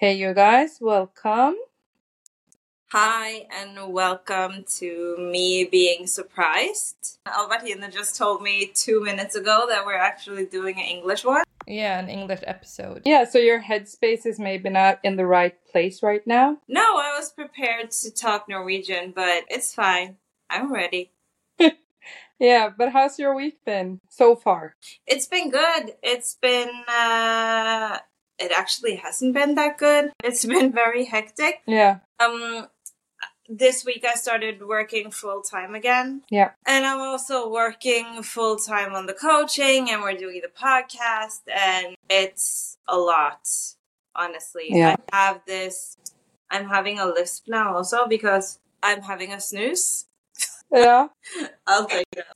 Hey, you guys, welcome. Hi, and welcome to me being surprised. Albertina just told me two minutes ago that we're actually doing an English one. Yeah, an English episode. Yeah, so your headspace is maybe not in the right place right now. No, I was prepared to talk Norwegian, but it's fine. I'm ready. Yeah, but how's your week been so far? It's been good. It's been, uh, it actually hasn't been that good. It's been very hectic. Yeah, Um, this week I started working full time again. yeah, And I'm also working full time on the coaching and we're doing the podcast and it's a lot, honestly. Yeah. I have this I'm having a lisp now also because I'm having a snooze. yeah. I'll take it.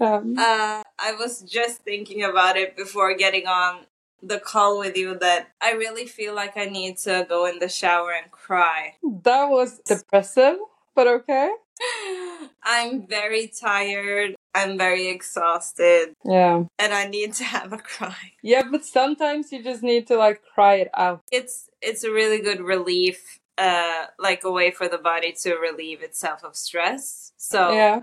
Um, Uh I was just thinking about it before getting on the call with you that I really feel like I need to go in the shower and cry. that was depressive, but okay. I'm very tired. I'm very exhausted. Yeah, and I need to have a cry. yeah, but sometimes you just need to like cry it out. It's it's a really good relief, uh, like a way for the body to relieve itself of stress. So Yeah,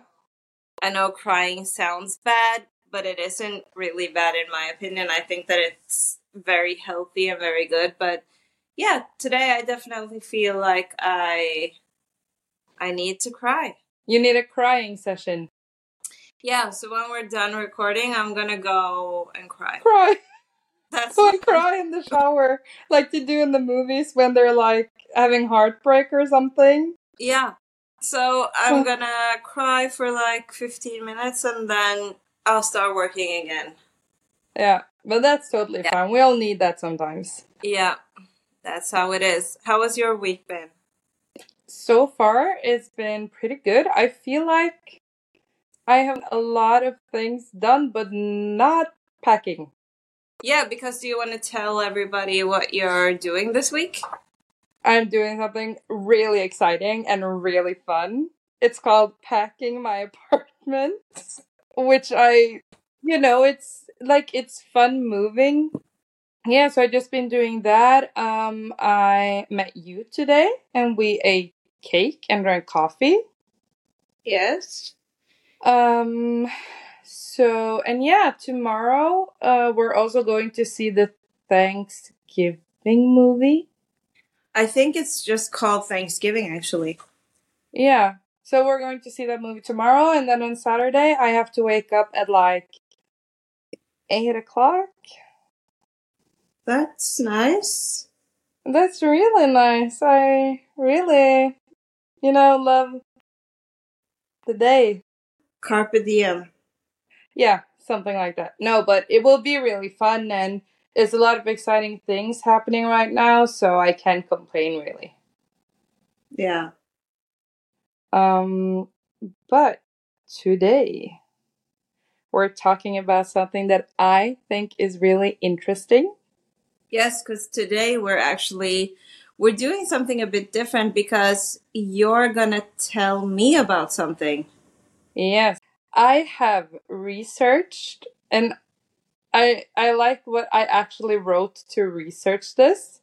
I know crying sounds bad, but it isn't really bad in my opinion. I think that it's very healthy and very good. But yeah, today I definitely feel like I I need to cry. you need a crying session. Yeah, so when we're done recording, I'm gonna go and cry. Cry. That's Go and cry in the shower, like you do in the movies when they're like having heartbreak or something. Yeah. So I'm gonna cry for like 15 minutes and then I'll start working again. Yeah, but that's totally Yeah. fine. We all need that sometimes. Yeah, that's how it is. How has your week been? So far, it's been pretty good. I feel like I have a lot of things done, but not packing. Yeah, because do you want to tell everybody what you're doing this week? I'm doing something really exciting and really fun. It's called packing my apartment, which I, you know, it's like it's fun moving. Yeah, so I just been doing that. Um, I met you today, and we ate cake and drank coffee. Yes. Um, so and yeah, tomorrow, uh, we're also going to see the Thanksgiving movie. I think it's just called Thanksgiving actually. Yeah. So we're going to see that movie tomorrow, and then on Saturday I have to wake up at like eight o'clock. That's nice. That's really nice. I really, you know, love the day. Carpe diem. Yeah, something like that. No, but it will be really fun, and there's a lot of exciting things happening right now, so I can't complain really. Yeah. Um, but today we're talking about something that I think is really interesting. Yes, because today we're actually we're doing something a bit different because you're gonna tell me about something. Yes, I have researched and I I like what I actually wrote to research this.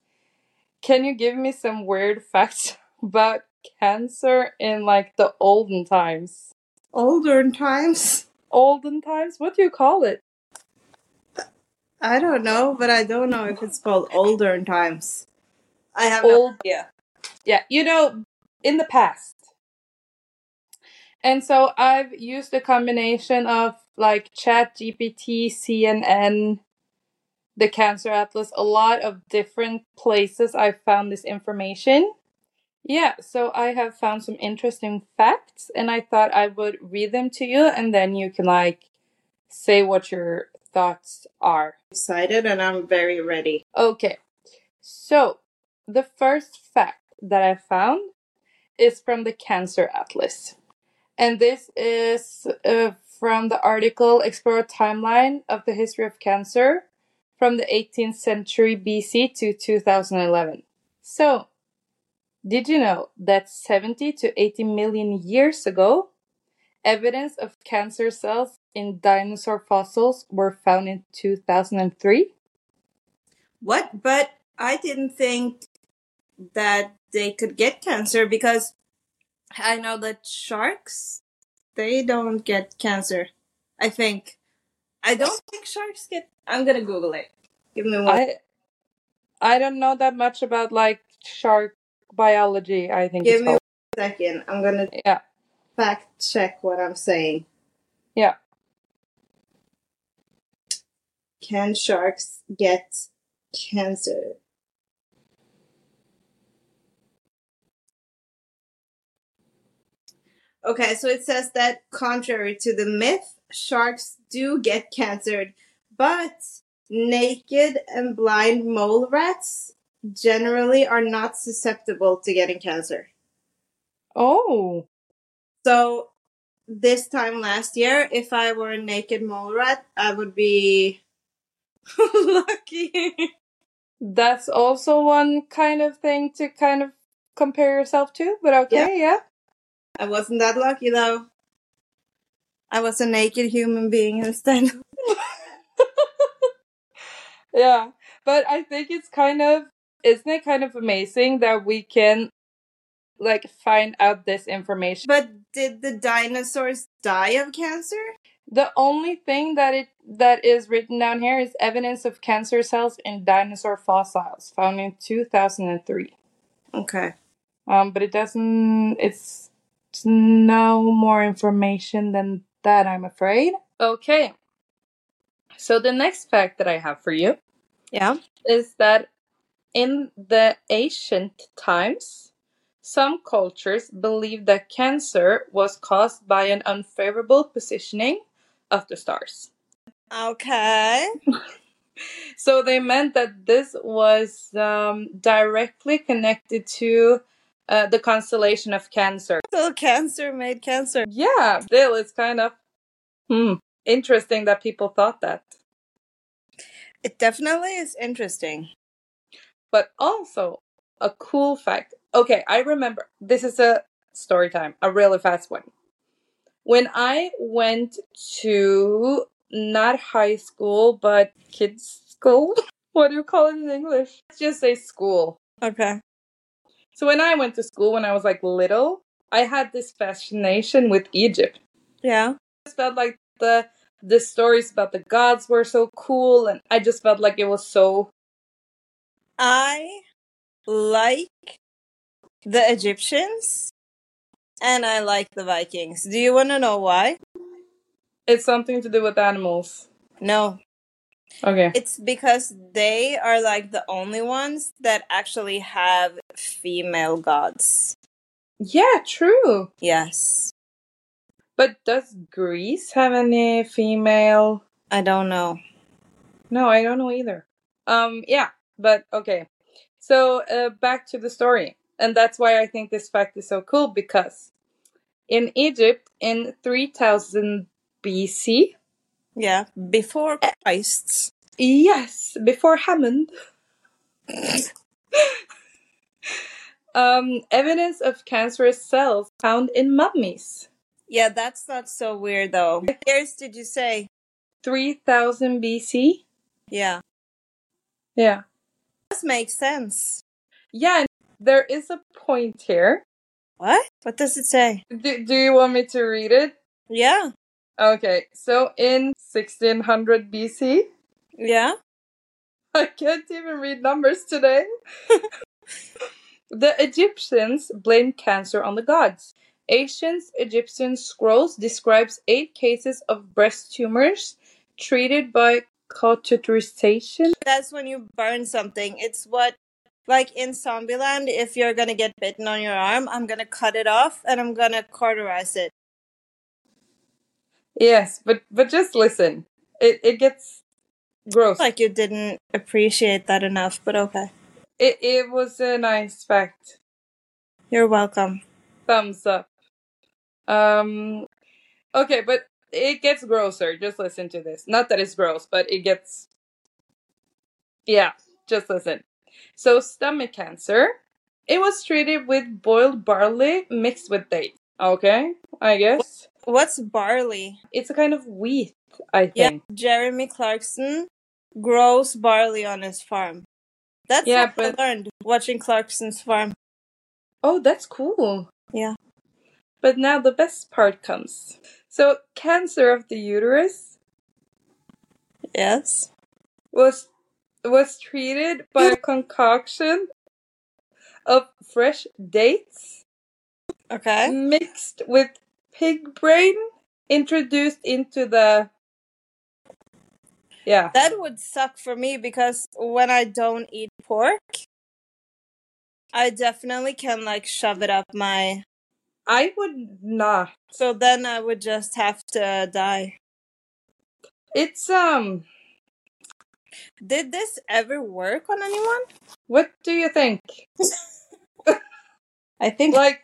Can you give me some weird facts about cancer in like the olden times? Olden times? Olden times? What do you call it? I don't know, but I don't know if it's called olden times. I have Old- no idea. Yeah, you know, in the past. And so I've used a combination of like Chat GPT, CNN, the Cancer Atlas, a lot of different places I've found this information. Yeah, so I have found some interesting facts and I thought I would read them to you and then you can like say what your thoughts are. Excited and I'm very ready. Okay, so the first fact that I found is from the Cancer Atlas. And this is uh, from the article Explore a Timeline of the History of Cancer from the 18th century BC to 2011. So, did you know that 70 to 80 million years ago, evidence of cancer cells in dinosaur fossils were found in 2003? What? But I didn't think that they could get cancer because I know that sharks they don't get cancer. I think. I don't think sharks get. I'm gonna Google it. Give me one. I I don't know that much about like shark biology. I think Give me called. one second. I'm gonna Yeah, fact check what I'm saying. yeah. Can sharks get cancer? Okay, so it says that contrary to the myth, sharks do get cancer, but naked and blind mole rats generally are not susceptible to getting cancer. Oh, So this time last year, if I were a naked mole rat, I would be lucky. that's also one kind of thing to kind of compare yourself to. But okay, yeah. I wasn't that lucky though. I was a naked human being instead. Yeah, but I think it's kind of isn't it kind of amazing that we can like find out this information. But did the dinosaurs die of cancer? The only thing that it that is written down here is evidence of cancer cells in dinosaur fossils found in 2003. Okay. Um, but it doesn't. It's, it's no more information than that. I'm afraid. Okay. So the next fact that I have for you Yeah. is that in the ancient times, some cultures believed that cancer was caused by an unfavorable positioning of the stars. Okay. So they meant that this was um, directly connected to uh, the constellation of Cancer. So cancer made cancer. Yeah, still, it's kind of hmm, interesting that people thought that. It definitely is interesting. But also, a cool fact. Okay, I remember this is a story time, a really fast one. When I went to not high school, but kids' school, what do you call it in English? Let's just say school. Okay. So when I went to school when I was like little, I had this fascination with Egypt. Yeah. I just felt like the the stories about the gods were so cool and I just felt like it was so I like the Egyptians and I like the Vikings. Do you want to know why? it's something to do with animals. No. Okay. It's because they are like the only ones that actually have female gods. Yeah, true. Yes. But does Greece have any female? I don't know. No, I don't know either. Um, yeah, but okay. So uh, back to the story, and that's why I think this fact is so cool because in Egypt in 3000 BC, Yeah. Before Christ. yes, before Hammond, um, evidence of cancerous cells found in mummies. Yeah, that's not so weird though. What years did you say? 3000 BC. Yeah. Yeah. This makes sense. Yeah, there is a point here. What? What does it say? Do, do you want me to read it? Yeah. Okay, so in 1600 BC, Yeah. I can't even read numbers today. the Egyptians blamed cancer on the gods. Ancient Egyptian scrolls describes eight cases of breast tumors treated by cauterization. That's when you burn something. It's what like in Zombieland, if you're gonna get bitten on your arm, I'm gonna cut it off and I'm gonna cauterize it. Yes, but but just listen. It it gets gross. Like you didn't appreciate that enough, but okay. It it was a nice fact. You're welcome. Thumbs up. Um okay, but it gets grosser. Just listen to this. Not that it's gross, but it gets Yeah, just listen. So stomach cancer, it was treated with boiled barley mixed with dates. Okay, I guess. What's barley? It's a kind of wheat, I Yeah, think. Jeremy Clarkson grows barley on his farm. That's Yeah, what but- I learned watching Clarkson's Farm. Oh, that's cool. Yeah. But now the best part comes. So, cancer of the uterus Yes. was was treated by a concoction of fresh dates Okay. mixed with pig brain introduced into the yeah That would suck for me because when I don't eat pork, I definitely can like shove it up my. I would not So then I would just have to die. it's um Did this ever work on anyone? what do you think I think like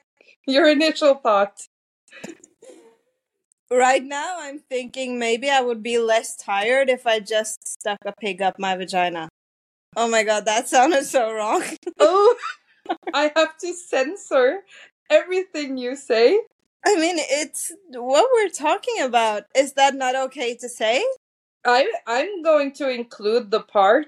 your initial thought right now I'm thinking maybe I would be less tired if I just stuck a pig up my vagina. Oh my god, that sounded so wrong. oh i have to censor everything you say I mean, it's what we're talking about. Is that not okay to say? i i'm going to include the part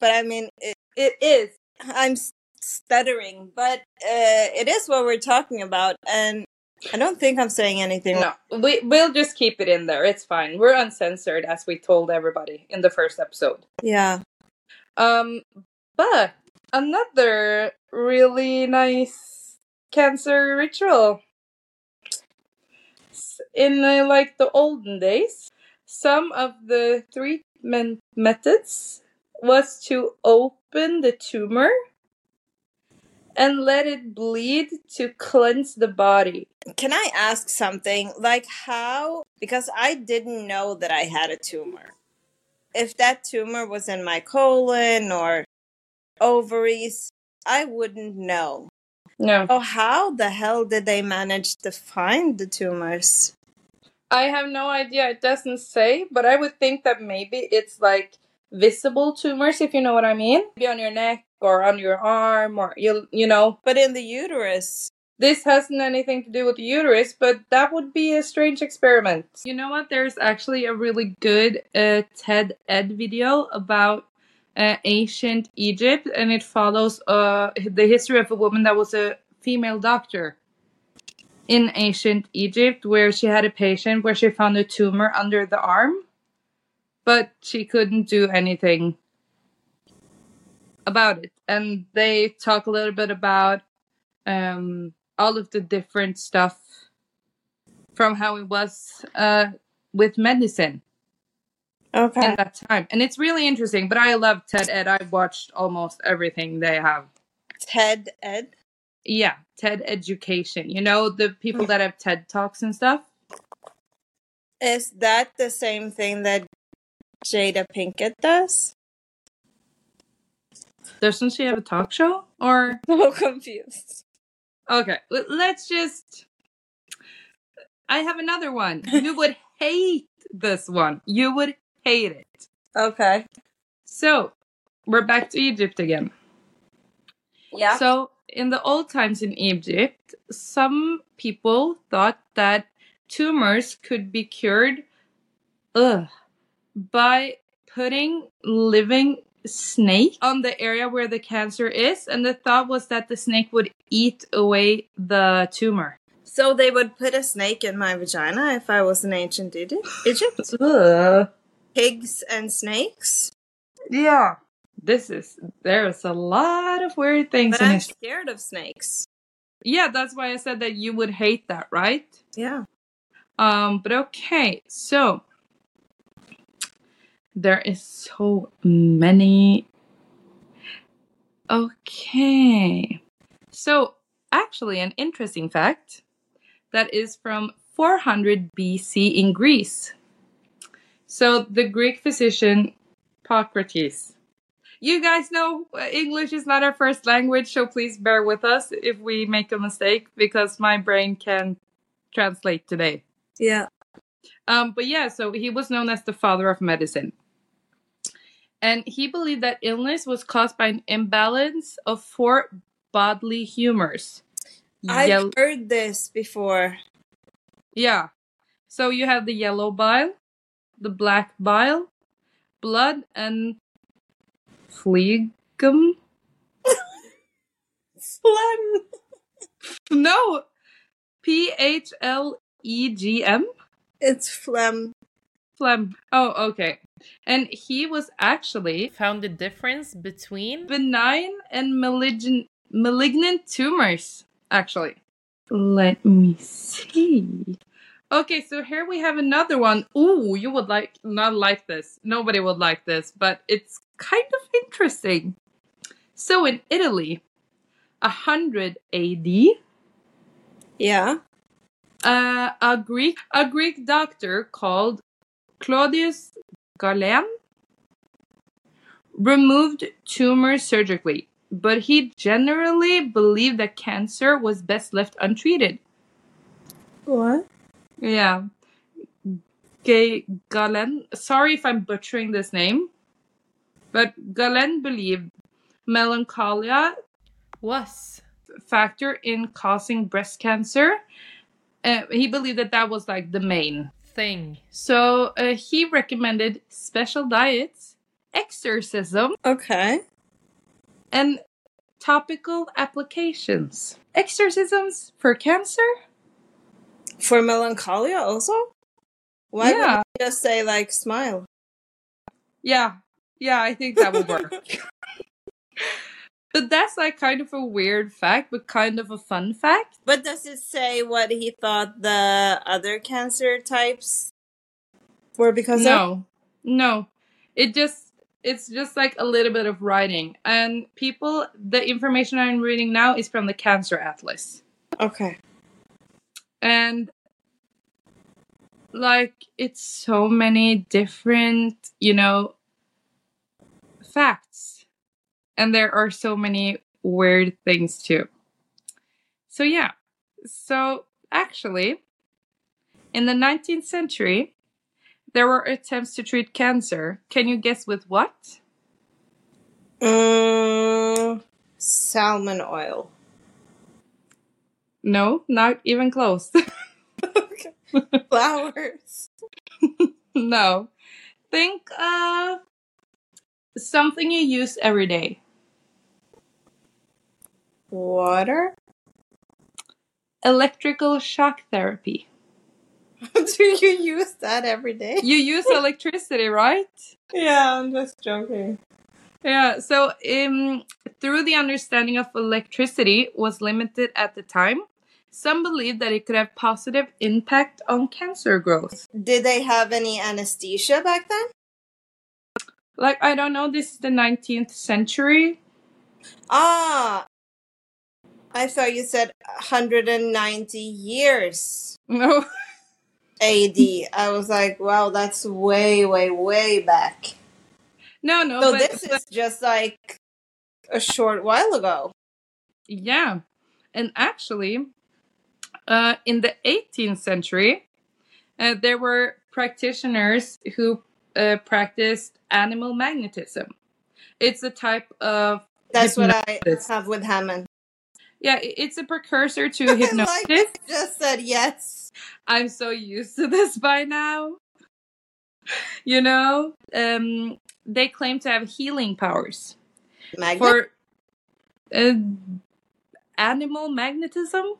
But I mean, it, it is I'm stuttering, but uh, it is what we're talking about, and I don't think I'm saying anything. no we, we'll just keep it in there it's fine we're uncensored as we told everybody in the first episode Yeah. Um, but another really nice cancer ritual. In uh, like the olden days, some of the treatment methods was to open the tumor and let it bleed to cleanse the body. Can I ask something? Like how? Because I didn't know that I had a tumor. If that tumor was in my colon or ovaries, I wouldn't know. No, Oh, how the hell did they manage to find the tumors? I have no idea. It doesn't say, but I would think that maybe it's like visible tumors, if you know what I mean. Maybe on your neck or on your arm, or you you know. But in the uterus, This hasn't anything to do with the uterus, but that would be a strange experiment. You know what? There's actually a really good uh, TED Ed video about uh, ancient Egypt, and it follows uh, the history of a woman that was a female doctor in ancient Egypt, where she had a patient where she found a tumor under the arm, but she couldn't do anything about it. And they talk a little bit about um, all of the different stuff from how it was uh, with medicine okay. in that time. And it's really interesting, but I love TED Ed. I've watched almost everything they have. TED Ed. Yeah, TED Education. You know, the people that have TED Talks and stuff? Is that the same thing that Jada Pinkett does? Doesn't she have a talk show? Or, So confused. okay, let's just. I have another one. You would hate this one. You would hate it. Okay. So, we're back to Egypt again. Yeah. So, in the old times in Egypt, some people thought that tumors could be cured ugh, by putting living snake on the area where the cancer is, and the thought was that the snake would eat away the tumor. so they would put a snake in my vagina if I was in ancient Egypt? Egypt? Pigs and snakes? Yeah. This is there's a lot of weird things But I'm scared of snakes. Yeah, that's why I said that you would hate that, right? Yeah. Um, but okay, so there is so many. Okay, so actually, an interesting fact that is from 400 BC in Greece. So the Greek physician Hippocrates. You guys know uh, English is not our first language, so please bear with us if we make a mistake because my brain can translate today. Yeah. Um, but yeah, so he was known as the father of medicine. And he believed that illness was caused by an imbalance of four bodily humors. I've Yel- heard this before. yeah. So you have the yellow bile, the black bile, blood, and phlegm. Phlegm. No, P H L E G M. It's phlegm. Phlegm. Oh, okay. And he was actually Found the difference between benign and malignant malignant tumors. Actually, let me see. Okay, so here we have another one. Ooh, you would like not like this. Nobody would like this, but it's kind of interesting. So in Italy, 100 AD, Yeah. uh, a Greek a Greek doctor called Claudius Galen removed tumors surgically, but he generally believed that cancer was best left untreated. What? Yeah. Ga- Galen, sorry if I'm butchering this name, but Galen believed melancholia was factor in causing breast cancer. Uh, he believed that that was like the main. thing. So uh, he recommended special diets, exorcism, Okay. and topical applications. Exorcisms for cancer? For melancholia also? Why Yeah. you just say like smile? Yeah, yeah, I think that would work. but that's like kind of a weird fact, but kind of a fun fact. But does it say what he thought the other cancer types were because of? No, no, it just it's just like a little bit of writing, and people. The information I'm reading now is from the Cancer Atlas, Okay. And like it's so many different, you know, facts, and there are so many weird things too. So yeah, so actually, in the 19th century, there were attempts to treat cancer. Can you guess with what? Mm, salmon oil. No, not even close. Flowers. no. Think of something you use every day. Water. Electrical shock therapy. Do you use that every day? You use electricity, right? Yeah, I'm just joking. Yeah, so um, through the understanding of electricity was limited at the time, some believed that it could have positive impact on cancer growth. Did they have any anesthesia back then? Like I don't know, this is the 19th century. Ah, I thought you said 190 years No. AD. I was like, wow, that's way, way, way back. No, no, So but, this but- is just like a short while ago. yeah. And actually, uh, in the 18th century, uh, there were practitioners who uh, practiced animal magnetism. It's a type of That's what I have with Hammond. yeah, it's a precursor to like hypnosis. I just said yes. I'm so used to this by now. You know, um, they claim to have healing powers Magnet. for uh, animal magnetism.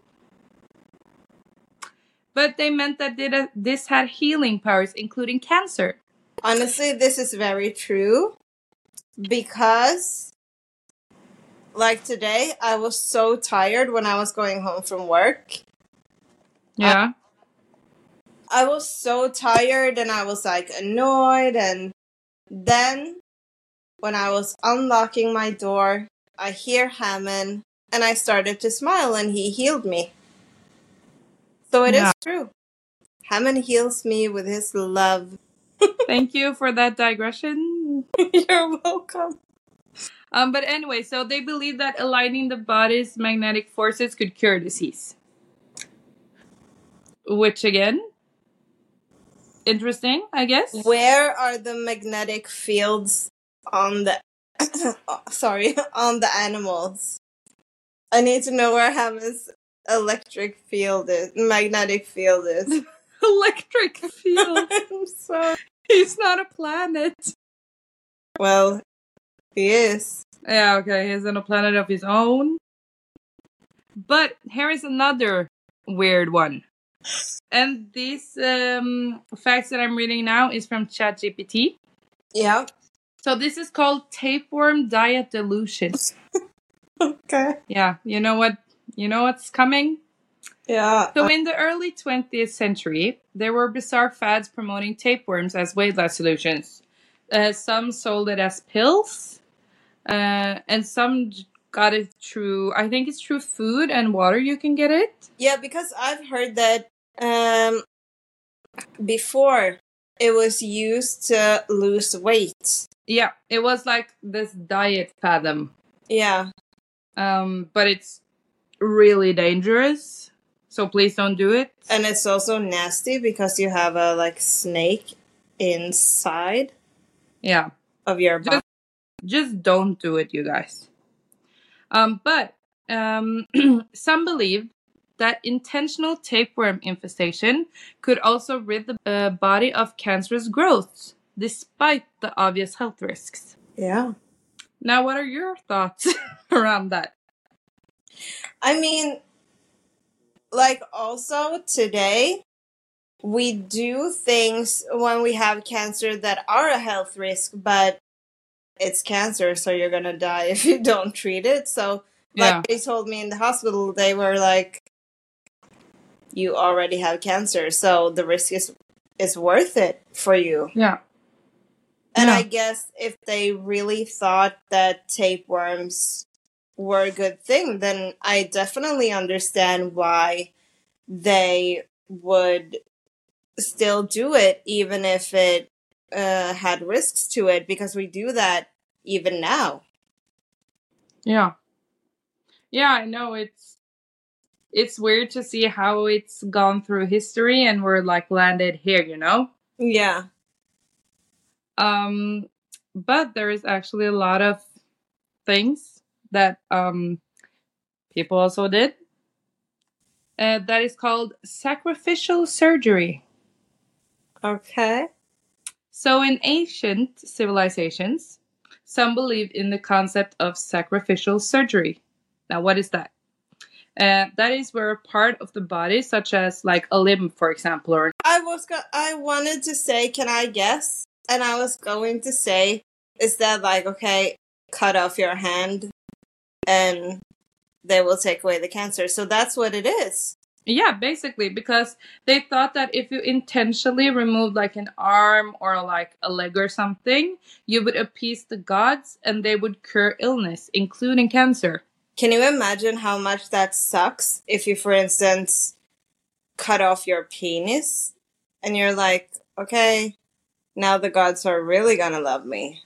But they meant that it- this had healing powers, including cancer. Honestly, this is very true because, like today, I was so tired when I was going home from work. Yeah. I was so tired and I was like annoyed. And then when I was unlocking my door, I hear Hammond and I started to smile and he healed me. So it is Yeah. true. Hammond heals me with his love. Thank you for that digression. You're welcome. Um, but anyway, so they believe that aligning the body's magnetic forces could cure disease. Which again, interesting, I guess. Where are the magnetic fields on the sorry, on the animals? I need to know where Hammond's electric field is, magnetic field is. Electric field. I'm sorry. He's not a planet. Well, he is. Yeah, okay, he's on a planet of his own. But here is another weird one. And these um, facts that I'm reading now is from ChatGPT. Yeah. So this is called tapeworm diet delusion. Okay. Yeah, you know what? You know what's coming? Yeah. So in the early 20th century, there were bizarre fads promoting tapeworms as weight loss solutions. Uh, some sold it as pills, uh, and some j- got it through. I think it's through food and water. You can get it. Yeah, because I've heard that um before it was used to lose weight. Yeah, it was like this diet fathom, Yeah. um, but it's really dangerous. So please don't do it. And it's also nasty because you have a like snake inside Yeah. of your Just- body. just don't do it, you guys. Um, but um, some believe that intentional tapeworm infestation could also rid the uh, body of cancerous growths, despite the obvious health risks. Yeah. Now, what are your thoughts around that? I mean, like also today, we do things when we have cancer that are a health risk, but it's cancer, so you're gonna die if you don't treat it. So, like Yeah. they told me in the hospital, they were like, "You already have cancer, so the risk is is worth it for you." Yeah. And Yeah. I guess if they really thought that tapeworms were a good thing, then I definitely understand why they would still do it, even if it uh, had risks to it, because we do that even now. Yeah. Yeah, I know it's it's weird to see how it's gone through history and we're like landed here, you know? Yeah. Um, but there is actually a lot of things that um, people also did. Uh, that is called sacrificial surgery. Okay. So, in ancient civilizations, some believed in the concept of sacrificial surgery. Now, what is that? Uh, that is where a part of the body, such as like a limb, for example, or I was go- I wanted to say, can I guess? And I was going to say, is that like okay, cut off your hand, and they will take away the cancer. So that's what it is. Yeah, basically, because they thought that if you intentionally removed like an arm or like a leg or something, you would appease the gods and they would cure illness, including cancer. Can you imagine how much that sucks if you, for instance, cut off your penis and you're like, okay, now the gods are really gonna love me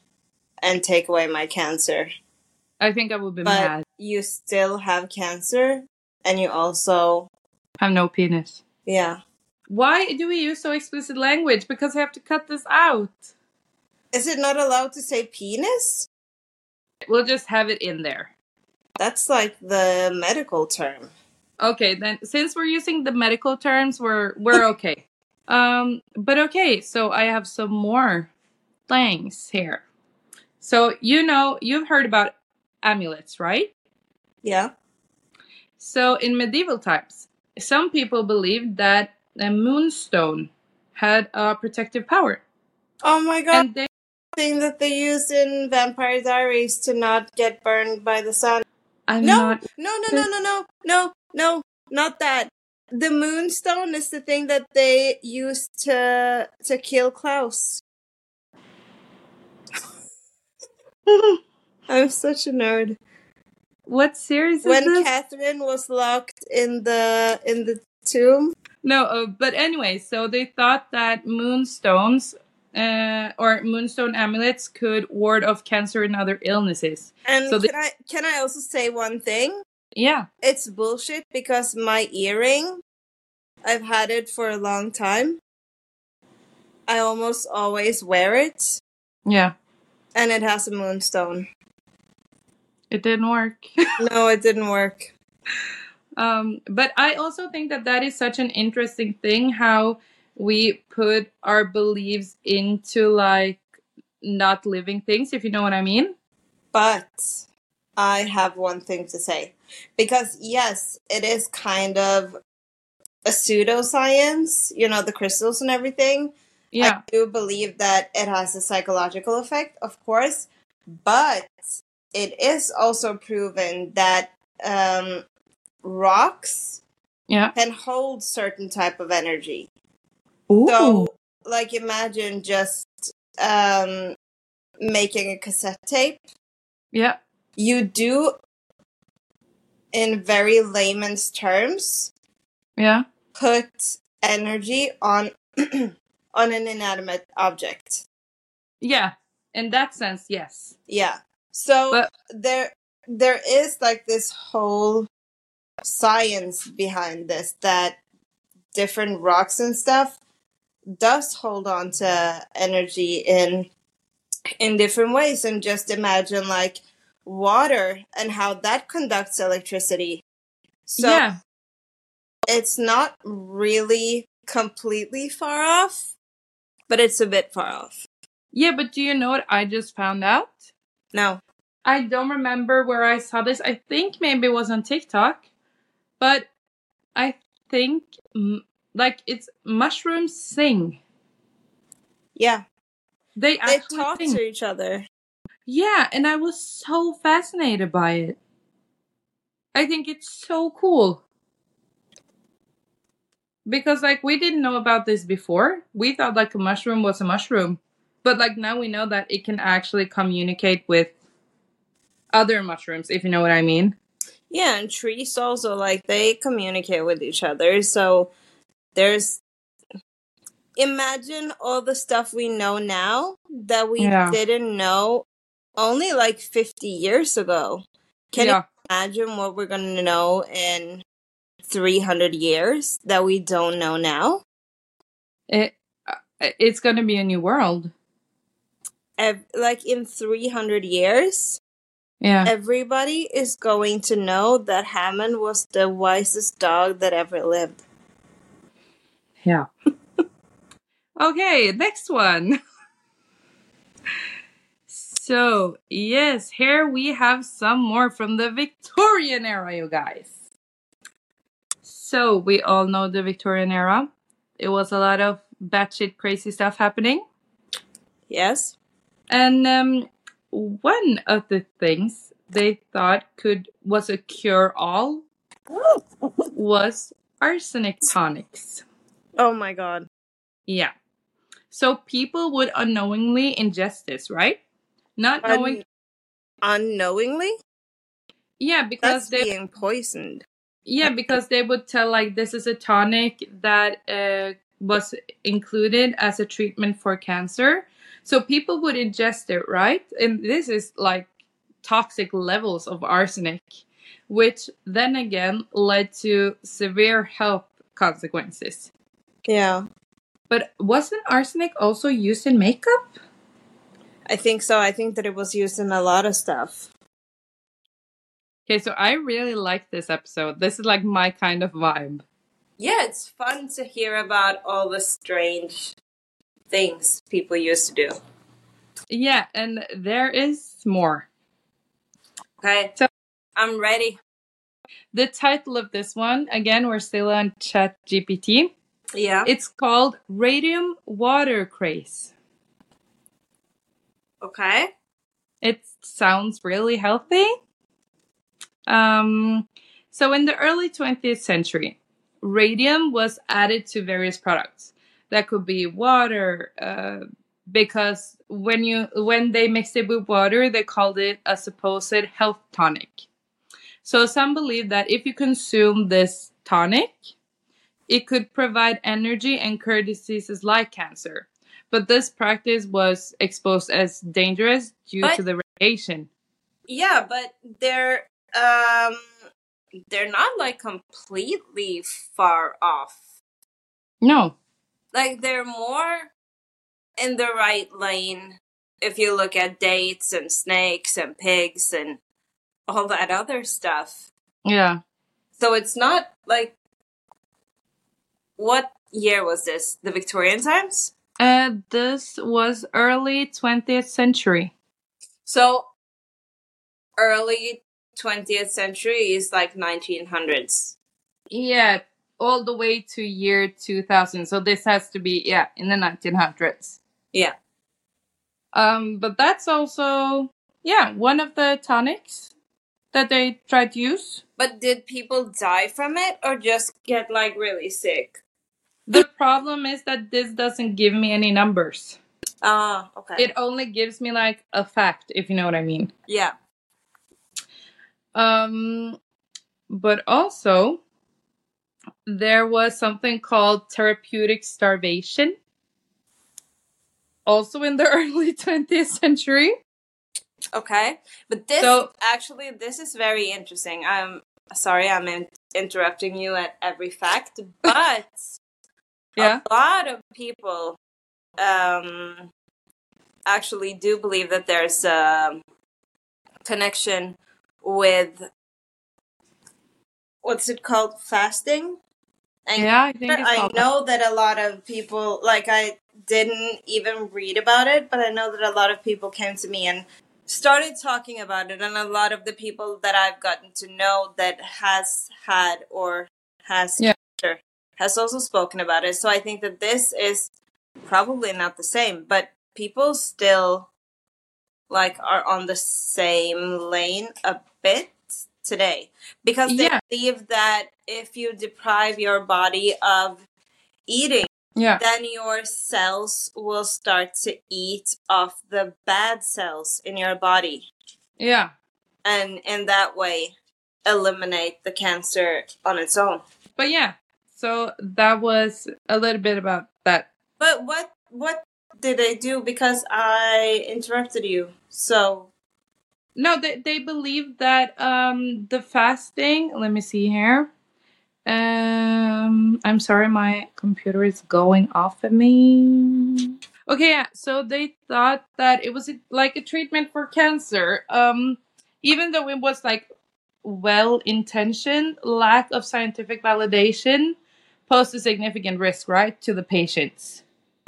and take away my cancer. I think I would be But mad. you still have cancer and you also, Have no penis. yeah. Why do we use so explicit language? Because I have to cut this out. Is it not allowed to say penis? We'll just have it in there. That's like the medical term. Okay, then since we're using the medical terms, we're we're okay. um, but okay, so I have some more things here. So you know you've heard about amulets, right? Yeah. So in medieval times, some people believed that a moonstone had a protective power, Oh my god. and they thing that they used in Vampire Diaries to not get burned by the sun. I'm No, not. no, no, no, no, no, no, no, not that. The moonstone is the thing that they used to to kill Klaus. I'm such a nerd. What series is When this? Katherine was locked in the in the tomb. No, uh, but anyway, so they thought that moonstones uh, or moonstone amulets could ward off cancer and other illnesses. And So can I can I also say one thing? Yeah. It's bullshit because my earring, I've had it for a long time. I almost always wear it, Yeah. and it has a moonstone. It didn't work. No, it didn't work. um, but I also think that that is such an interesting thing how we put our beliefs into like not living things, if you know what I mean. But I have one thing to say. Because, yes, it is kind of a pseudoscience, you know, the crystals and everything. Yeah. I do believe that it has a psychological effect, of course, but it is also proven that um, rocks Yeah. can hold certain type of energy. Ooh. So, like, imagine just um, making a cassette tape. yeah. You do, in very layman's terms, Yeah. put energy on on an inanimate object. Yeah. In that sense, yes. Yeah. So But- there there is like this whole science behind this that different rocks and stuff does hold on to energy in in different ways and just imagine like water and how that conducts electricity. So yeah. it's not really completely far off, but it's a bit far off. Yeah, but do you know what I just found out? No. I don't remember where I saw this. I think maybe it was on TikTok, but I think like it's mushrooms sing. Yeah. They They talk sing. to each other. Yeah, and I was so fascinated by it. I think it's so cool. Because like we didn't know about this before. We thought like a mushroom was a mushroom. But like now we know that it can actually communicate with other mushrooms, if you know what I mean. Yeah, and trees also like they communicate with each other. So there's imagine all the stuff we know now that we Yeah. didn't know only like 50 years ago. Can yeah. you imagine what we're going to know in 300 years that we don't know now? It uh, it's going to be a new world. Ev- like in 300 years, Yeah. everybody is going to know that Hammond was the wisest dog that ever lived. Yeah. okay, next one. So, yes, here we have some more from the Victorian era, you guys. So, we all know the Victorian era. It was a lot of batshit crazy stuff happening. Yes? And um, one of the things they thought could was a cure all was arsenic tonics. Oh my god. Yeah. So people would unknowingly ingest this, right? Not knowing. Unknowingly? yeah, because That's they. being poisoned. Yeah, because they would tell like this is a tonic that uh, was included as a treatment for cancer. So people would ingest it, right? And this is like toxic levels of arsenic, which then again led to severe health consequences. Yeah. But wasn't arsenic also used in makeup? I think so. I think that it was used in a lot of stuff. Okay, so I really like this episode. This is like my kind of vibe. Yeah, it's fun to hear about all the strange things people used to do. Yeah, and there is more. Okay. So- I'm ready. The title of this one, again, we're still on Chat GPT. Yeah. It's called Radium Water Craze. Okay. It sounds really healthy. Um, so in the early 20th century, radium was added to various products. That could be water, uh, because when you when they mixed it with water, they called it a supposed health tonic. So some believe that if you consume this tonic, it could provide energy and cure diseases like cancer. But this practice was exposed as dangerous due But- to the radiation. Yeah, but they're um they're not like completely far off. No. Like they're more in the right lane if you look at dates and snakes and pigs and all that other stuff. Yeah. So it's not like what year was this? The Victorian times? Uh, this was early 20th century. So early 20th century is like 1900s. Yeah, all the way to year 2000. So this has to be yeah, in the 1900s. Yeah. Um but that's also yeah, one of the tonics that they tried to use. But did people die from it or just get like really sick? The problem is that this doesn't give me any numbers. Ah, okay. It only gives me like a fact, if you know what I mean. yeah. Um, but also, there was something called therapeutic starvation, also in the early 20th century. Okay. But this So- actually this is very interesting. I'm sorry I'm in- interrupting you at every fact, but Yeah. a lot of people um actually do believe that there's a connection with what's it called fasting and Yeah, I I know that a lot of people, like, I didn't even read about it, but I know that a lot of people came to me and started talking about it. And a lot of the people that I've gotten to know that has had or has Yeah. has also spoken about it. So I think that this is probably not the same, but people still, like, are on the same lane a bit today because they Yeah. believe that if you deprive your body of eating, Yeah. then your cells will start to eat off the bad cells in your body Yeah. and in that way eliminate the cancer on its own. But yeah, so that was a little bit about that. But what what did they do because I interrupted you? So No, they, they believe that um the fasting, let me see here. Um I'm sorry my computer is going off at me. Okay, yeah. So they thought that it was like a treatment for cancer. Um even though it was like well intentioned, lack of scientific validation posed a significant risk, right, to the patients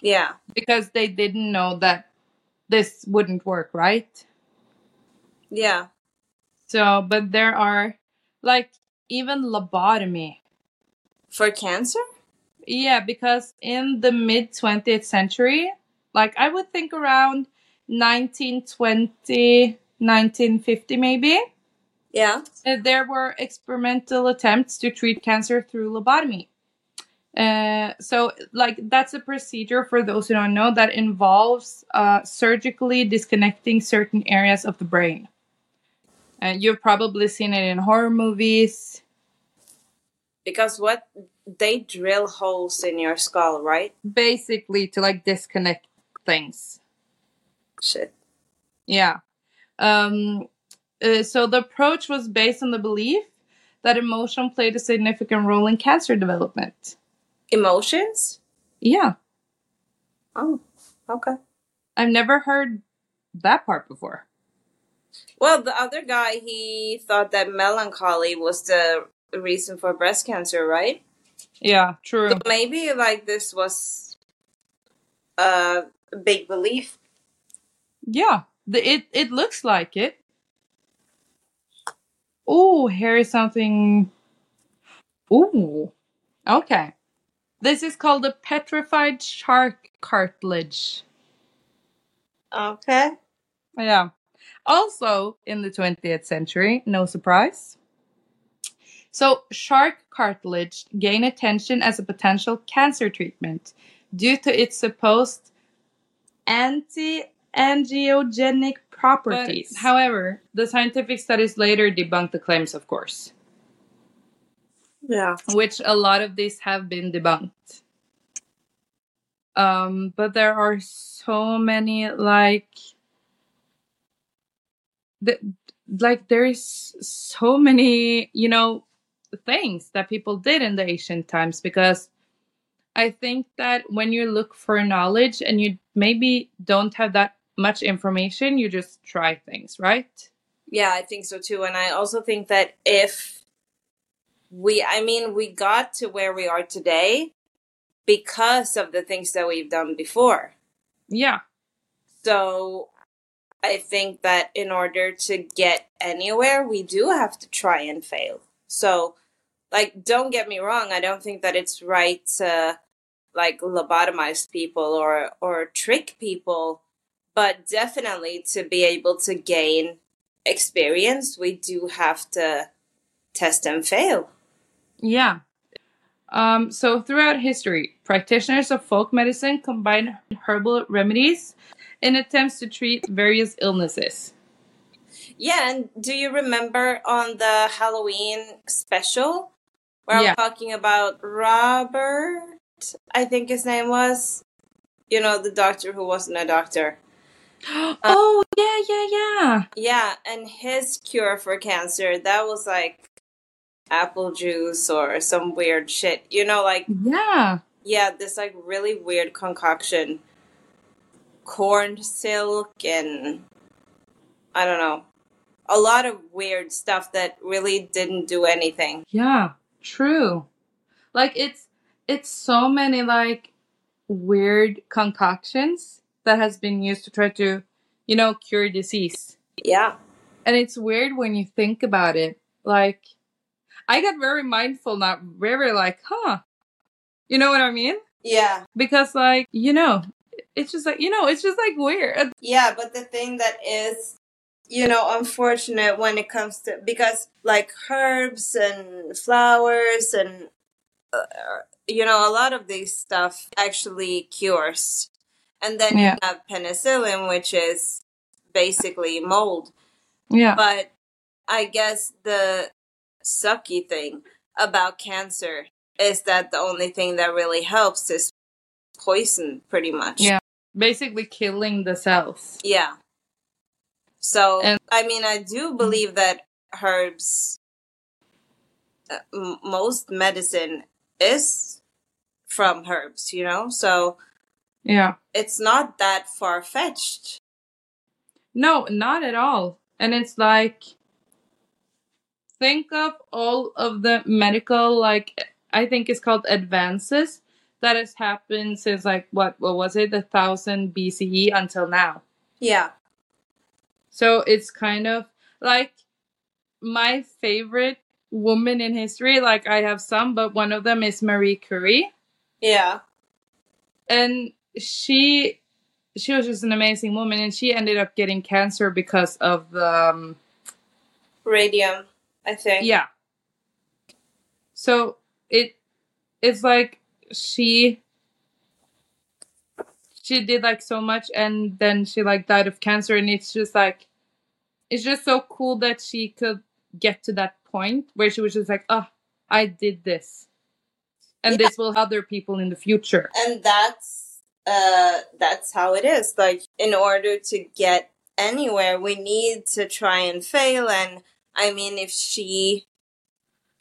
yeah. because they didn't know that this wouldn't work, right? Yeah. So, but there are like even lobotomy. For cancer? Yeah, because in the mid 20th century, like I would think around 1920, 1950 maybe, Yeah. uh, there were experimental attempts to treat cancer through lobotomy. Uh, so, like, that's a procedure for those who don't know that involves uh, surgically disconnecting certain areas of the brain. Uh, you've probably seen it in horror movies. Because what they drill holes in your skull, right? basically to like disconnect things. Shit. Yeah. Um, uh, so the approach was based on the belief that emotion played a significant role in cancer development. Emotions? Yeah, Oh, okay. I've never heard that part before. Well, the other guy, he thought that melancholy was the reason for breast cancer, right? Yeah, true. So maybe like this was a big belief. Yeah, the, it it looks like it. Oh, here is something. Ooh, okay. This is called a petrified shark cartilage. Okay. Yeah. Also in the 20th century, no surprise. So, shark cartilage gained attention as a potential cancer treatment due to its supposed anti angiogenic properties. however, the scientific studies later debunked the claims, of course, Yeah. which a lot of these have been debunked. Um, but there are so many like the, like there's so many you know things that people did in the ancient times because i think that when you look for knowledge and you maybe don't have that much information you just try things right Yeah, I think so too. And I also think that if we, I mean, we got to where we are today because of the things that we've done before. yeah So I think that in order to get anywhere, we do have to try and fail. So, like, don't get me wrong, I don't think that it's right to like lobotomize people or or trick people, but definitely to be able to gain experience, we do have to test and fail. Yeah. Um, so throughout history, practitioners of folk medicine combine herbal remedies in attempts to treat various illnesses. Yeah, and do you remember on the Halloween special where Yeah. I'm talking about Robert? I think his name was. You know, the doctor who wasn't a doctor. oh yeah, yeah, yeah. Yeah, and his cure for cancer, that was like apple juice or some weird shit. You know, like, Yeah. yeah, this like really weird concoction. Corn silk and I don't know. A lot of weird stuff that really didn't do anything. Yeah. True. Like it's it's so many like weird concoctions that has been used to try to, you know, cure disease. Yeah. And it's weird when you think about it. Like I got very mindful now, very like, huh. You know what I mean? Yeah. Because like, you know, it's just like, you know, it's just like weird. Yeah, but the thing that is, you know, unfortunate when it comes to because like herbs and flowers and uh, you know a lot of these stuff actually cures, and then Yeah. you have penicillin, which is basically mold. Yeah. But I guess the sucky thing about cancer is that the only thing that really helps is poison, pretty much. Yeah. Basically killing the cells. Yeah. So, And- I mean, I do believe that herbs, uh, m- most medicine is from herbs, you know? So, Yeah. it's not that far fetched. No, not at all. And it's like think of all of the medical like I think it's called advances that has happened since like what what was it, the thousand BCE until now. Yeah. So it's kind of like my favorite woman in history, like I have some, but one of them is Marie Curie. Yeah. and she she was just an amazing woman and she ended up getting cancer because of the um, Radium, I think. yeah so it it's like she she did like so much and then she like died of cancer and it's just like it's just so cool that she could get to that point where she was just like oh i did this and Yeah. this will other people in the future And that's uh that's how it is. Like in order to get anywhere, we need to try and fail and I mean if she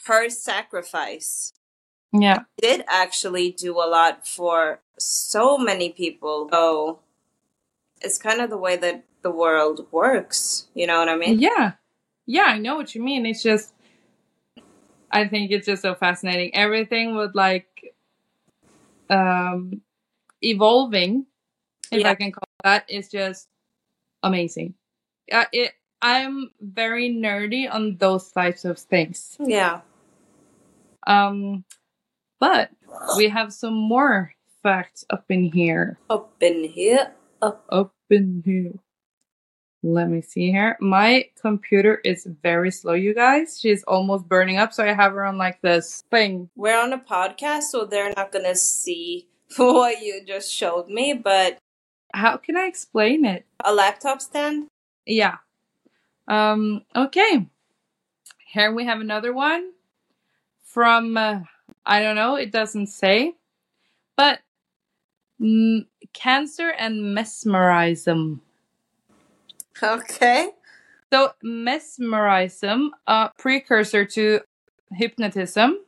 her sacrifice yeah did actually do a lot for so many people. So it's kind of the way that the world works. You know what I mean? Yeah. Yeah, I know what you mean. It's just I think it's just so fascinating. Everything with like um evolving, if Yeah. I can call that, is just amazing. Uh, it I'm very nerdy on those types of things. Yeah. Um but we have some more facts up in here. Up in here. Up. Up in here. Let me see here. My computer is very slow, you guys. She's almost burning up, so I have her on like this thing. We're on a podcast, so they're not gonna see what you just showed me, but How can I explain it? a laptop stand. Yeah. Um. Okay. Here we have another one from uh, I don't know. It doesn't say, but mm, cancer and mesmerism. Okay. So mesmerism, a precursor to hypnotism,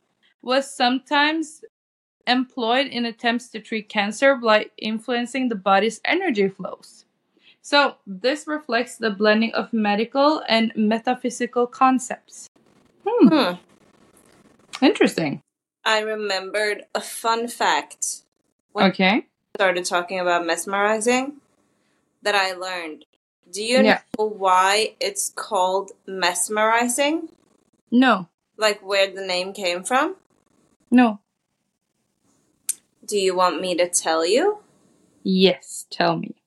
was sometimes employed in attempts to treat cancer by influencing the body's energy flows. So this reflects the blending of medical and metaphysical concepts. Hmm, Hmm. interesting. I remembered a fun fact when Okay. I started talking about mesmerizing that I learned Do you Yeah. know why it's called mesmerizing? No, Like where the name came from? no. Do you want me to tell you? Yes, tell me.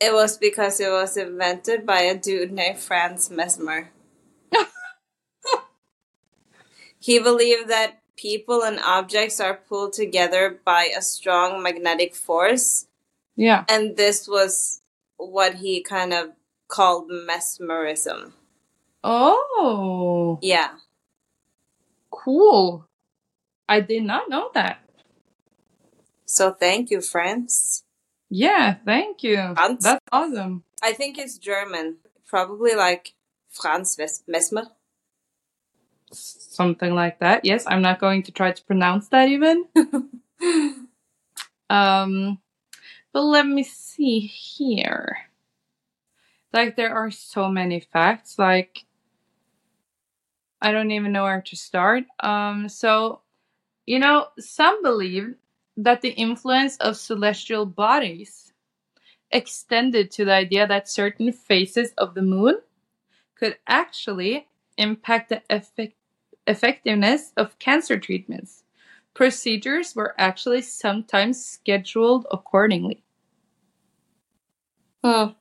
It was because it was invented by a dude named Franz Mesmer. he believed that people and objects are pulled together by a strong magnetic force, Yeah. and this was what he kind of called mesmerism. Oh, Yeah. cool. I did not know that. So thank you, Franz. Yeah, thank you. Franz? That's awesome. I think it's German. Probably like Franz Mesmer. Something like that. Yes, I'm not going to try to pronounce that even. Um, but let me see here. Like, there are so many facts. Like, I don't even know where to start. Um, so, you know, some believe that the influence of celestial bodies extended to the idea that certain phases of the moon could actually impact the effect- effectiveness of cancer treatments. Procedures were actually sometimes scheduled accordingly. Hmm.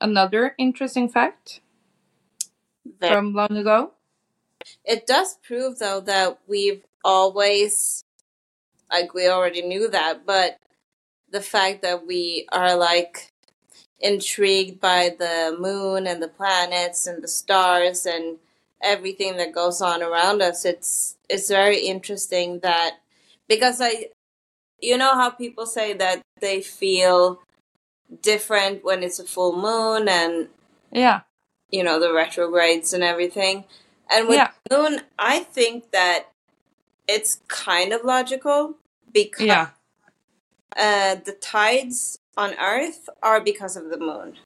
Another interesting fact from long ago. It does prove, though, that we've always, like, we already knew that, but the fact that we are, like, intrigued by the moon and the planets and the stars and everything that goes on around us, it's, it's very interesting that, because I, you know how people say that they feel different when it's a full moon and Yeah, you know the retrogrades and everything. And with Yeah. moon i think that it's kind of logical because yeah, uh, the tides on earth are because of the moon.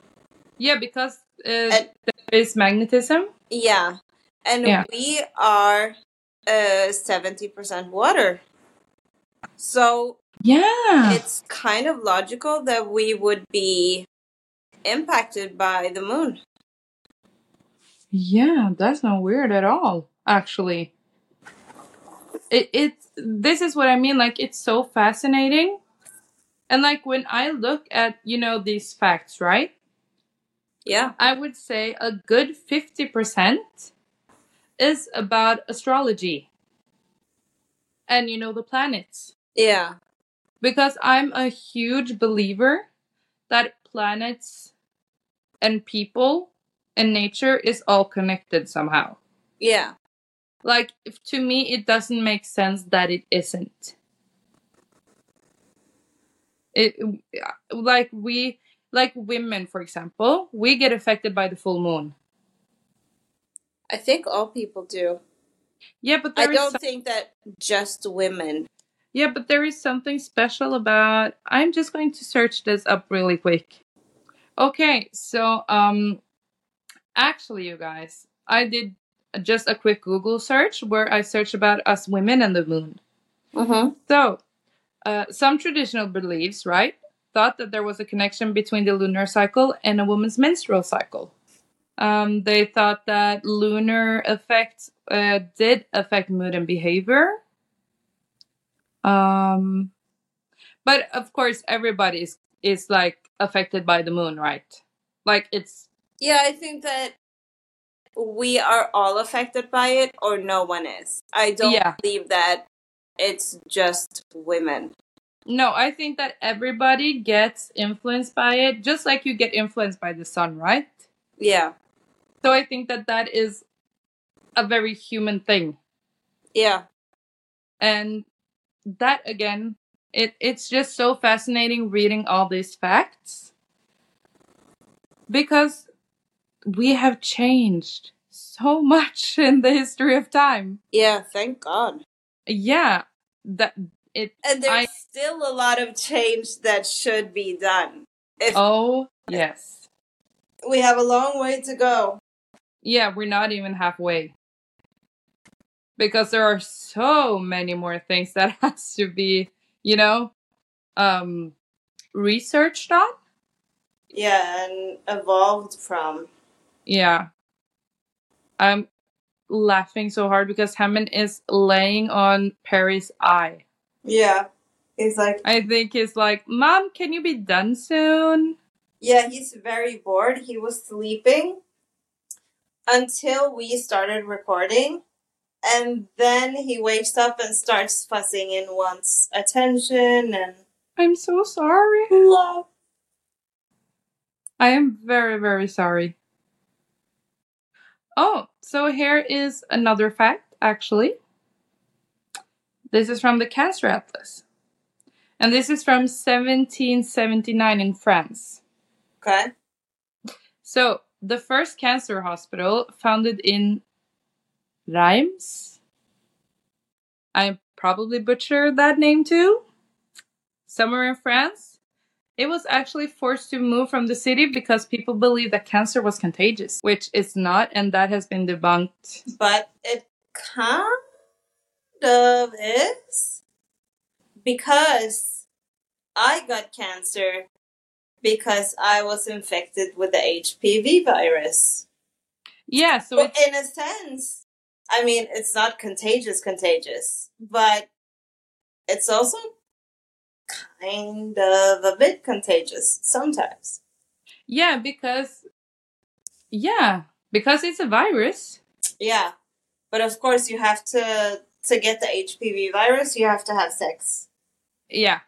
Yeah, because uh, And- there is magnetism. yeah and Yeah. we are uh, 70% water so Yeah, it's kind of logical that we would be impacted by the moon yeah, that's not weird at all. Actually, it it this is what I mean. Like, it's so fascinating, and like when I look at you know these facts, right? yeah I would say a good 50% is about astrology and, you know, the planets. yeah Because I'm a huge believer that planets and people and nature is all connected somehow. yeah Like, if, to me, it doesn't make sense that it isn't. It, like, we, like women, for example, we get affected by the full moon. I think all people do Yeah, but I don't some- think that just women. Yeah, but there is something special about. I'm just going to search this up really quick. Okay, so um, actually, you guys, I did just a quick Google search where I searched about us women and the moon. Mm-hmm. So, uh, some traditional beliefs, right, thought that there was a connection between the lunar cycle and a woman's menstrual cycle. Um, they thought that lunar effects uh, did affect mood and behavior. Um, but of course, everybody is, is like affected by the moon, right? Like it's Yeah, I think that we are all affected by it, or no one is. I don't Yeah. believe that it's just women. no, I think that everybody gets influenced by it, just like you get influenced by the sun, right? Yeah, So I think that that is a very human thing. yeah, and that again it it's just so fascinating reading all these facts because we have changed so much in the history of time yeah. Thank God. yeah that it And there's I- still a lot of change that should be done. If oh yes we have a long way to go. Yeah we're not even halfway because there are so many more things that has to be you know um researched on Yeah, and evolved from. Yeah. I'm laughing so hard because Hammond is laying on Perry's eye. Yeah. He's like, I think he's like, Mom, can you be done soon? yeah, he's very bored. He was sleeping until we started recording. And then he wakes up and starts fussing and wants attention and I'm so sorry. love. I am very, very sorry. Oh, so here is another fact, actually. This is from the Cancer Atlas. And this is from 1779 in France. Okay. So, the first cancer hospital founded in Reims. I probably butchered that name too. Somewhere in France. It was actually forced to move from the city because people believed that cancer was contagious, which it's not, and that has been debunked. But it kind of is because I got cancer because I was infected with the HPV virus. Yeah, so Well, it's in a sense, I mean, it's not contagious, contagious, but it's also kind of a bit contagious sometimes. yeah, because yeah, because it's a virus. Yeah, but of course, you have to to get the HPV virus, you have to have sex. Yeah.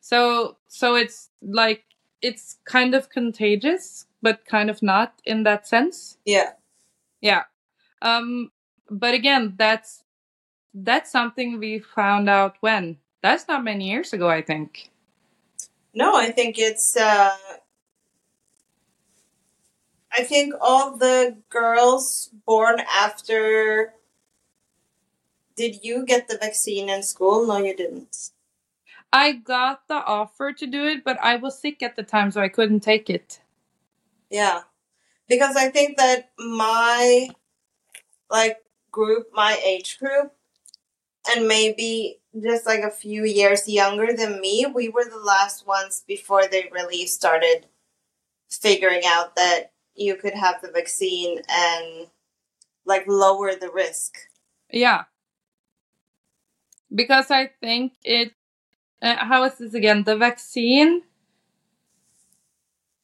So so it's like it's kind of contagious, but kind of not in that sense. Yeah, Yeah. Um but again, that's that's something we found out when. That's not many years ago, I think. no, I think it's. uh I think all the girls born after. Did you get the vaccine in school? No, you didn't. I got the offer to do it, but I was sick at the time so I couldn't take it. Yeah. Because I think that my like group, my age group, and maybe just like a few years younger than me, we were the last ones before they really started figuring out that you could have the vaccine and like lower the risk. Yeah. Because I think it uh, how is this again? The vaccine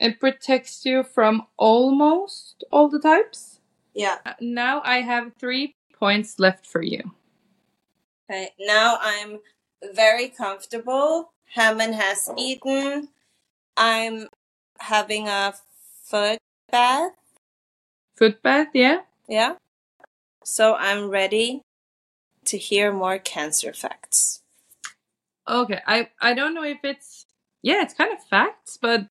it protects you from almost all the types. Yeah. Uh, Now I have 3 points left for you. Okay. Now I'm very comfortable. Hammond has eaten. I'm having a foot bath. Foot bath, yeah? Yeah. So I'm ready to hear more cancer facts. Okay, I I don't know if it's yeah, it's kind of facts, but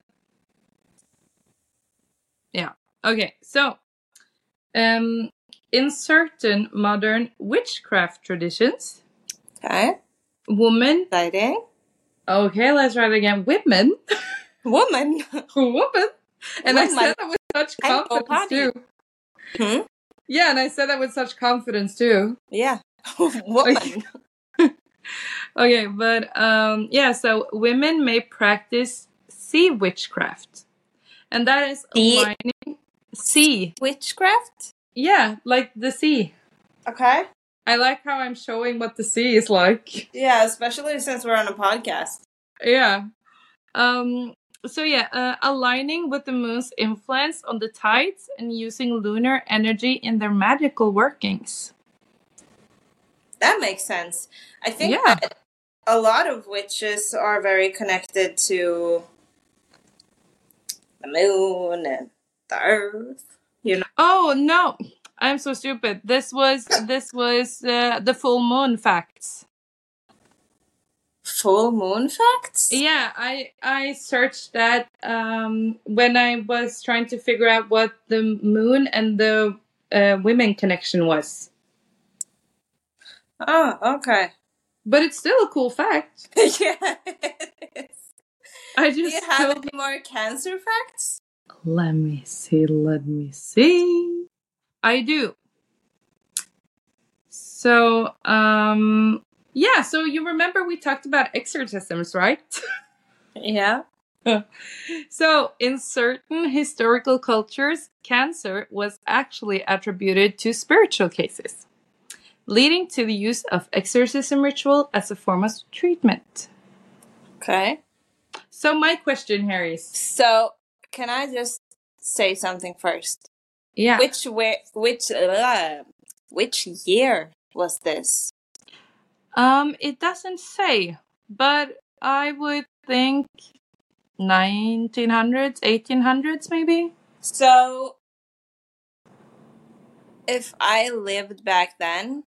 yeah. Okay, so um in certain modern witchcraft traditions, Okay. women Exciting. okay, let's try it again. Women Woman. woman. And I said that with such confidence too. Hmm? Yeah, and I said that with such confidence too. Yeah. Woman. Okay, but um yeah, so women may practice sea witchcraft. And that is Sea- aligning sea. Witchcraft? Yeah, like the sea. Okay. I like how I'm showing what the sea is like. Yeah, especially since we're on a podcast. Yeah. Um so yeah, uh, aligning with the moon's influence on the tides and using lunar energy in their magical workings. That makes sense. I think Yeah. that a lot of witches are very connected to the moon and the earth. You know? Oh no, I'm so stupid. This was this was uh, the full moon facts. Full moon facts? Yeah, I I searched that um, when I was trying to figure out what the moon and the uh, women connection was. Oh, okay. But it's still a cool fact. yeah. I Do just you have any more cancer facts? Let me see, let me see. I do. So, um, yeah, so you remember we talked about exorcisms, right? Yeah. so, in certain historical cultures, cancer was actually attributed to spiritual cases, leading to the use of exorcism ritual as a form of treatment. Okay. So, my question here is So, can I just say something first? yeah, Which where which uh, which year was this? um, it doesn't say, but I would think 1900s, 1800s, maybe. So, if I lived back then,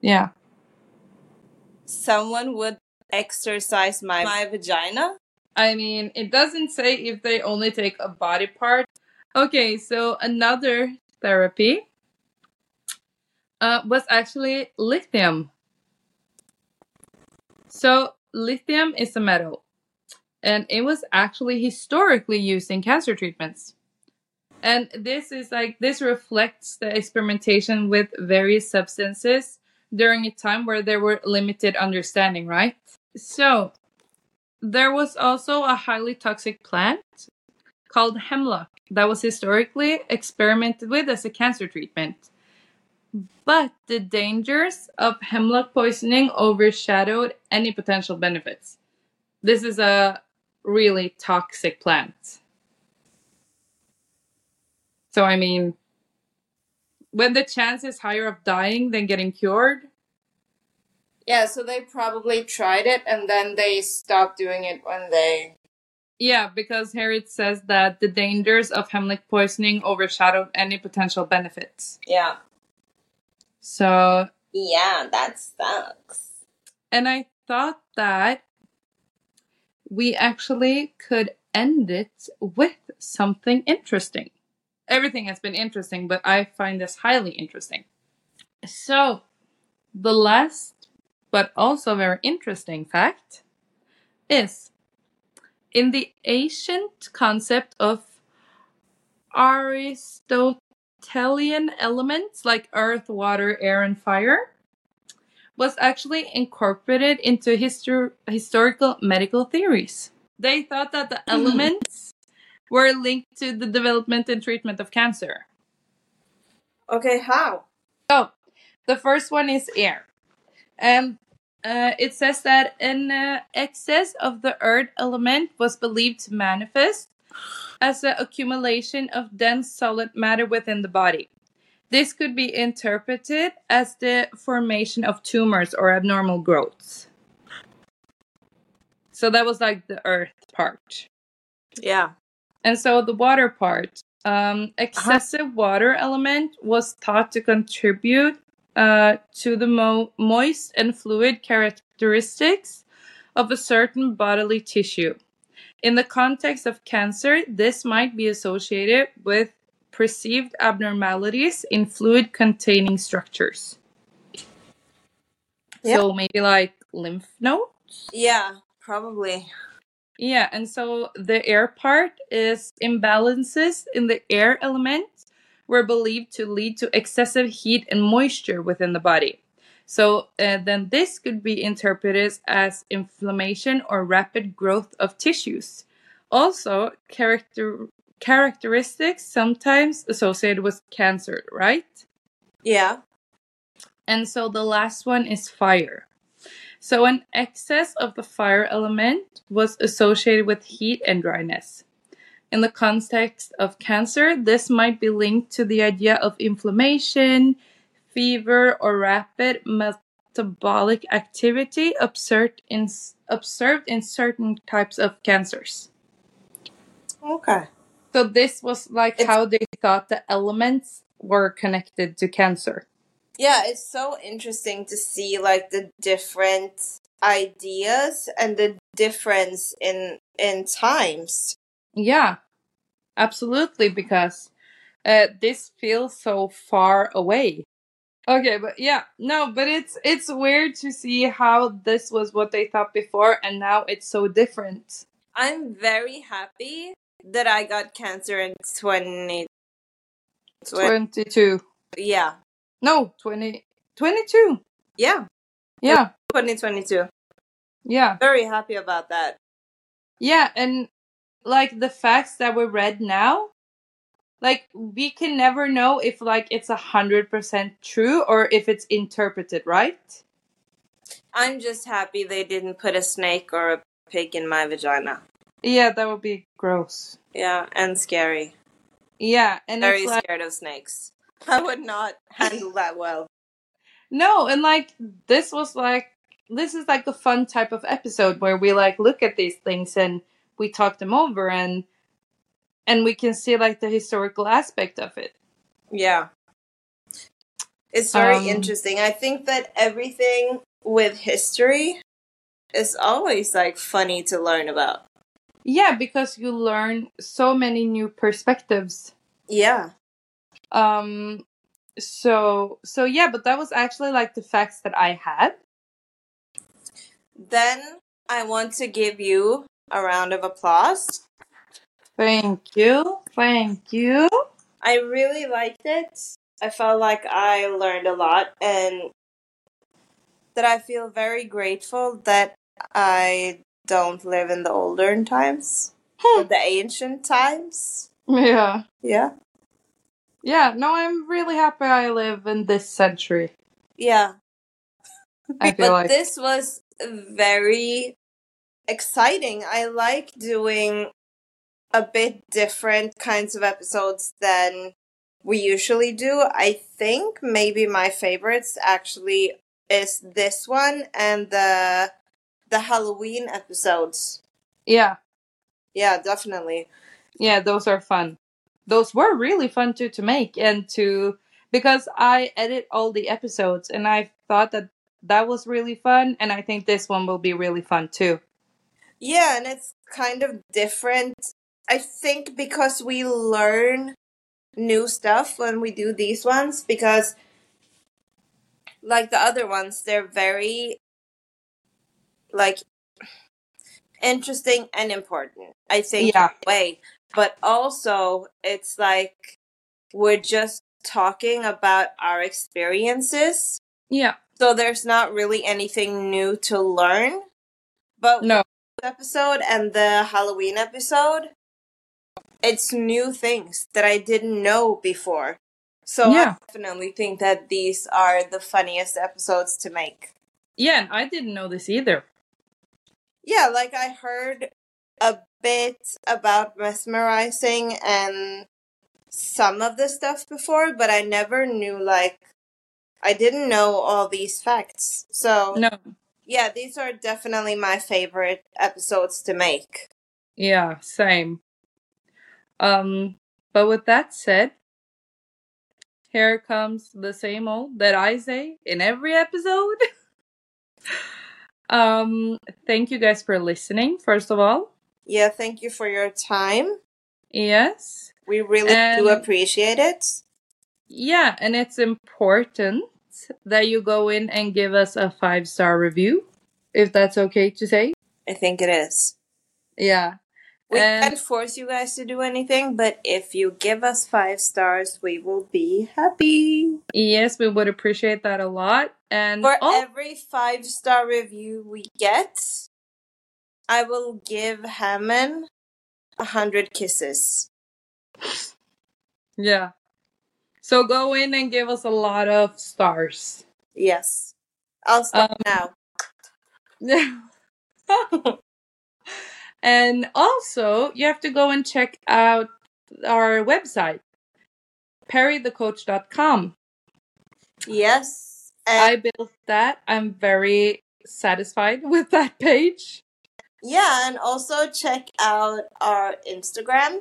Yeah. someone would exercise my my vagina. I mean, it doesn't say if they only take a body part. Okay, so another therapy uh, was actually lithium. So, lithium is a metal, and it was actually historically used in cancer treatments. And this is like, this reflects the experimentation with various substances during a time where there were limited understanding, right? So, there was also a highly toxic plant called hemlock that was historically experimented with as a cancer treatment. But the dangers of hemlock poisoning overshadowed any potential benefits. This is a really toxic plant. So, I mean, when the chance is higher of dying than getting cured, Yeah, so they probably tried it and then they stopped doing it when they Yeah, because here it says that the dangers of hemlock poisoning overshadowed any potential benefits. Yeah. So, Yeah, that sucks. and I thought that we actually could end it with something interesting. Everything has been interesting, but I find this highly interesting. So, the last but also very interesting fact is in the ancient concept of Aristotelian elements like earth, water, air, and fire was actually incorporated into histor- historical medical theories. They thought that the hmm. elements were linked to the development and treatment of cancer. Okay, how? So, the first one is air. And uh, it says that an uh, excess of the earth element was believed to manifest as an accumulation of dense solid matter within the body. This could be interpreted as the formation of tumors or abnormal growths. So that was like the earth part. Yeah. And so the water part, um, excessive water element was thought to contribute uh, to the mo- moist and fluid characteristics of a certain bodily tissue. In the context of cancer, this might be associated with perceived abnormalities in fluid containing structures. So maybe like lymph nodes? Yeah, probably. Yeah, and so the air part is imbalances in the air element were believed to lead to excessive heat and moisture within the body. So uh, then this could be interpreted as inflammation or rapid growth of tissues. Also, character characteristics sometimes associated with cancer, right? Yeah. And so the last one is fire. So an excess of the fire element was associated with heat and dryness. In the context of cancer, this might be linked to the idea of inflammation, fever, or rapid metabolic activity observed in observed in certain types of cancers. Okay. So this was like It's- how they thought the elements were connected to cancer. Yeah, it's so interesting to see like the different ideas and the difference in in times. Yeah, absolutely, because uh, this feels so far away. Okay, but yeah, no, but it's it's weird to see how this was what they thought before, and now it's so different. I'm very happy that I got cancer in 20 Twenty-two, yeah. No, 20, 22. Yeah, Yeah, 2022. yeah, Very happy about that. yeah, and like the facts that we read now, like we can never know if like it's a hundred percent true or if it's interpreted, right? I'm just happy they didn't put a snake or a pig in my vagina. Yeah, that would be gross. Yeah, and scary. Yeah, and Very it's like scared of snakes. I would not handle that well. no, and like this was like this is like a fun type of episode where we like look at these things and we talk them over and and we can see like the historical aspect of it. Yeah. It's very Um, interesting. I think that everything with history is always like funny to learn about. Yeah, because you learn so many new perspectives. Yeah. Um so so yeah, but that was actually like the facts that I had. Then I want to give you a round of applause. Thank you. Thank you. I really liked it. I felt like I learned a lot and that I feel very grateful that I don't live in the older times, or the ancient times. Yeah. Yeah. Yeah, no, I'm really happy I live in this century. Yeah. I feel But like this was very exciting. I like doing a bit different kinds of episodes than we usually do. I think maybe my favorites actually is this one and the the Halloween episodes. yeah, Yeah, definitely. yeah, those are fun. Those were really fun too to make and to because I edit all the episodes and I thought that that was really fun and I think this one will be really fun too. Yeah, and it's kind of different. I think because we learn new stuff when we do these ones because like the other ones they're very like interesting and important. I think Yeah. way, but also it's like we're just talking about our experiences. Yeah. So there's not really anything new to learn. But No. episode and the Halloween episode, it's new things that I didn't know before. So Yeah. I definitely think that these are the funniest episodes to make. Yeah, I didn't know this either. Yeah, like I heard a bit about mesmerizing and some of the stuff before, but I never knew like I didn't know all these facts. So No. yeah, these are definitely my favorite episodes to make. Yeah, same. Um, but with that said, here comes the same old that I say in every episode. um, thank you guys for listening, first of all. Yeah, thank you for your time. Yes. We really do appreciate it. Yeah, and it's important that you go in and give us a five star review, if that's okay to say. I think it is. Yeah. We And- can't force you guys to do anything, but if you give us five stars, we will be happy. Yes, we would appreciate that a lot. And For oh, every five star review we get, I will give Hammond a hundred kisses. yeah. So go in and give us a lot of stars. Yes. I'll stop Um, now. and also, you have to go and check out our website, perrythecoach.com. Yes. I built that. I'm very satisfied with that page. Yeah, and also check out our Instagram,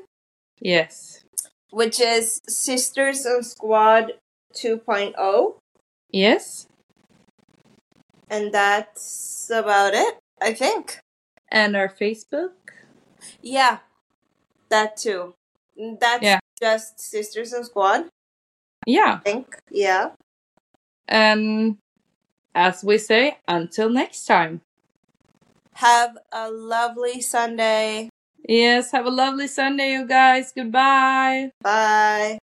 Yes. which is Sisters and Squad oh. 2.0. Yes. And that's about it, I think. And our Facebook. Yeah, that too. That's Yeah. just Sisters and Squad, Yeah. I think. Yeah. And as we say, until next time. Have a lovely Sunday. Yes. Have a lovely Sunday, you guys. Goodbye. Bye.